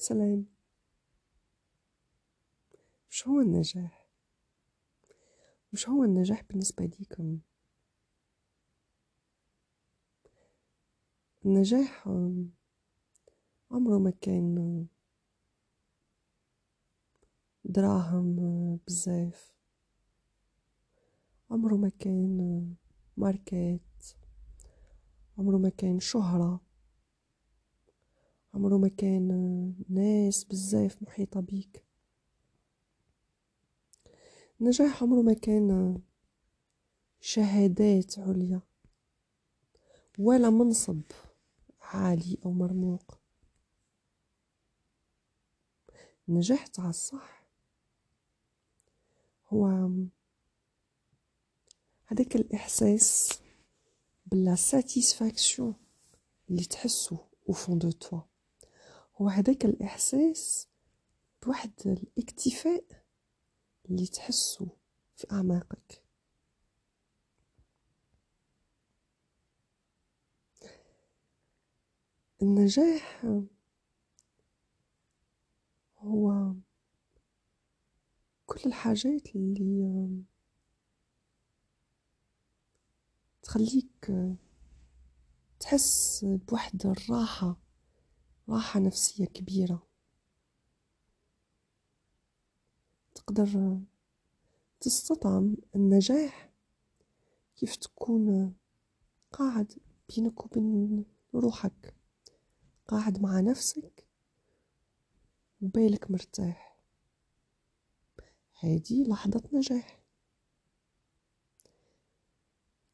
سلام. وش هو النجاح؟ وش هو النجاح بالنسبة ليكم؟ النجاح عمره ما كان دراهم بزاف. عمره ما كان ماركات. عمره ما كان شهرة. عمره ما كان ناس بزاف محيطة بيك. النجاح عمره ما كان شهادات عليا ولا منصب عالي أو مرموق. النجاح تاع الصح. هو هذاك الإحساس بلا ساتيسفاكسيون اللي تحسو au fond de toi. هو هذاك الإحساس بواحد الاكتفاء اللي تحسو في أعماقك. النجاح هو كل الحاجات اللي تخليك تحس بوحدة الراحة. راحة نفسية كبيرة. تقدر تستطعم النجاح كيف تكون قاعد بينك وبين روحك. قاعد مع نفسك وبالك مرتاح. هذه لحظة نجاح.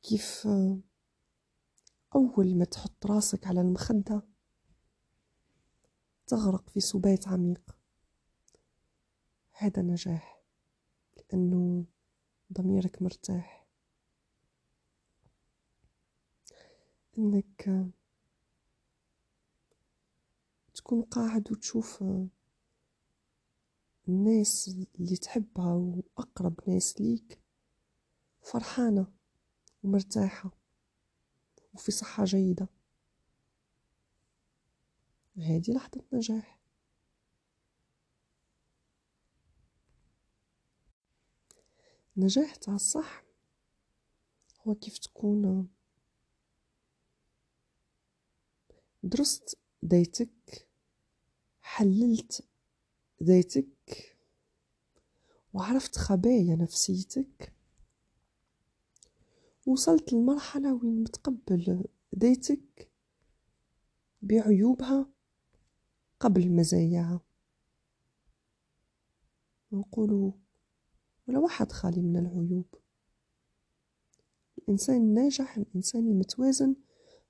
كيف أول ما تحط راسك على المخدة تغرق في سبات عميق. هذا نجاح لأنه ضميرك مرتاح. إنك تكون قاعد وتشوف الناس اللي تحبها وأقرب ناس ليك فرحانة ومرتاحة وفي صحة جيدة. هذه لحظة نجاح النجاح. تاع الصح هو كيف تكون درست ذاتك حللت ذاتك وعرفت خبايا نفسيتك وصلت لمرحلة وين متقبل ذاتك بعيوبها قبل مزاياها. نقولوا ولا واحد خالي من العيوب. الإنسان الناجح الإنسان المتوازن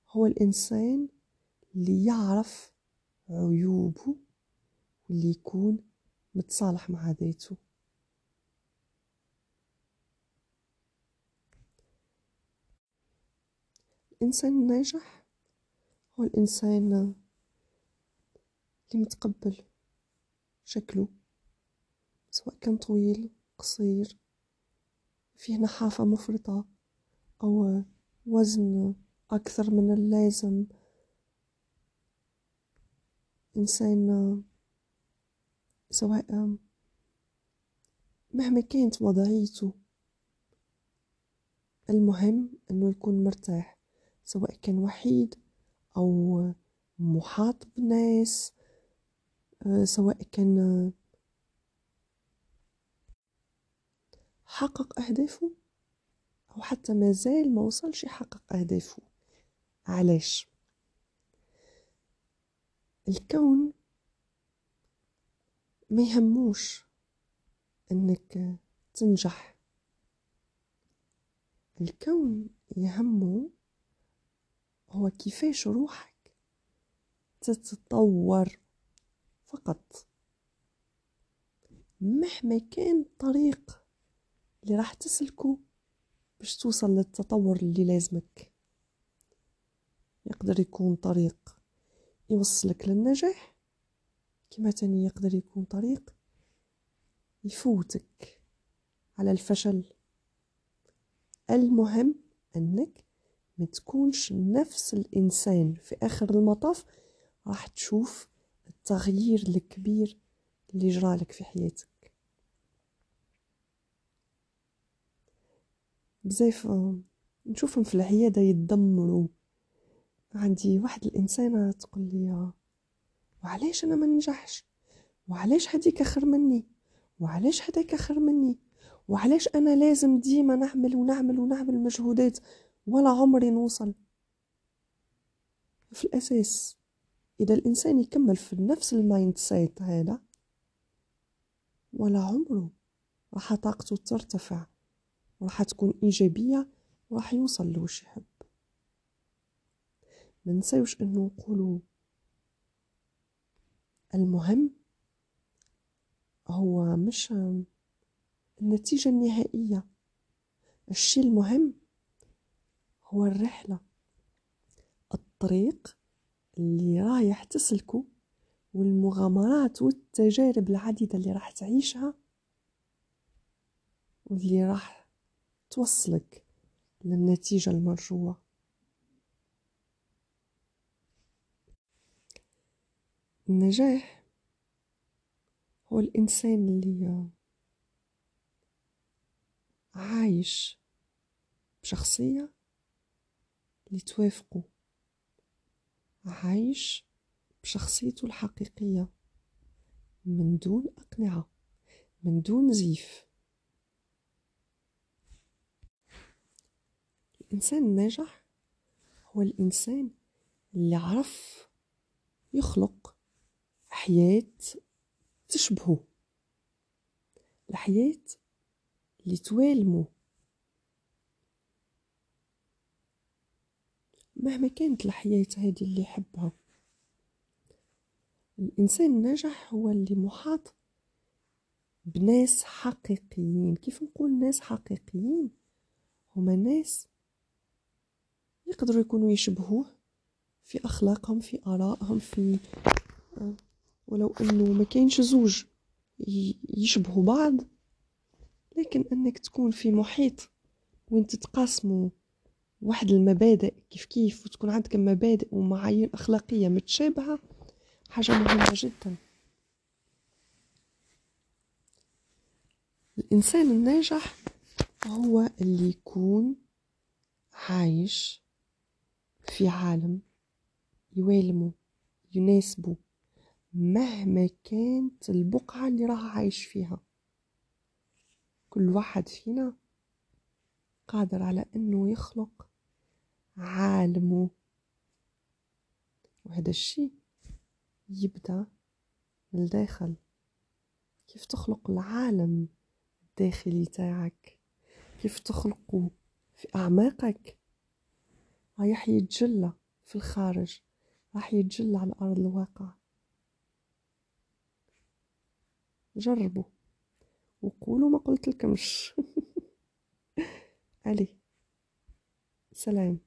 هو الإنسان اللي يعرف عيوبه واللي يكون متصالح مع ذاته. الإنسان الناجح هو الإنسان اللي متقبل شكله سواء كان طويل قصير فيه نحافة مفرطة أو وزن أكثر من اللازم. إنسان سواء مهما كانت وضعيته المهم أنه يكون مرتاح سواء كان وحيد أو محاط بناس سواء كان حقق أهدافه أو حتى ما زال ما وصلش يحقق أهدافه. علاش؟ الكون ما يهموش إنك تنجح. الكون يهمه هو كيفاش روحك تتطور. فقط. مهما كان الطريق اللي راح تسلكه باش توصل للتطور اللي لازمك. يقدر يكون طريق يوصلك للنجاح كما تاني يقدر يكون طريق يفوتك على الفشل. المهم أنك ما تكونش نفس الإنسان في آخر المطاف راح تشوف التغيير الكبير اللي جرالك في حياتك. بزاف نشوفهم في العيادة يتدمروا. عندي واحد الإنسانة تقول لي وعلاش أنا ما ننجحش وعلاش هديك خير مني؟ وعلاش هداك خير مني؟ وعلاش أنا لازم ديما نعمل ونعمل ونعمل مجهودات ولا عمري نوصل؟ في الأساس إذا الإنسان يكمل في نفس ال mindset هذا ولا عمره راح طاقته ترتفع وراح تكون إيجابية وراح يوصل لوش يحب ما نساوش إنه نقولوا المهم هو مش النتيجة النهائية. الشيء المهم هو الرحلة الطريق اللي رايح تسلكه والمغامرات والتجارب العديدة اللي راح تعيشها واللي راح توصلك للنتيجة المرجوة. النجاح هو الإنسان اللي عايش بشخصية اللي توافقه عايش بشخصيته الحقيقية من دون أقنعة من دون زيف. الإنسان الناجح هو الإنسان اللي عرف يخلق حياة تشبهه الحياة اللي توالمه. مهما كانت الحياة هذه اللي يحبها. الإنسان الناجح هو اللي محاط بناس حقيقيين. كيف نقول ناس حقيقيين؟ هما ناس يقدروا يكونوا يشبهوه في أخلاقهم في آرائهم في ولو أنه ما كاينش زوج يشبهوا بعض لكن أنك تكون في محيط وين تتقاسموا واحد المبادئ كيف كيف وتكون عندك مبادئ ومعايير أخلاقية متشابهة حاجة مهمة جدا. الإنسان الناجح هو اللي يكون عايش في عالم يوالمه يناسبه مهما كانت البقعة اللي راه عايش فيها. كل واحد فينا قادر على إنه يخلق عالمه وهذا الشيء يبدأ من الداخل. كيف تخلق العالم الداخلي تاعك؟ كيف تخلقه في أعماقك؟ رايح يتجلى في الخارج راح يتجلى على أرض الواقع. جربوا وقولوا ما قلت لكمش. علي سلام.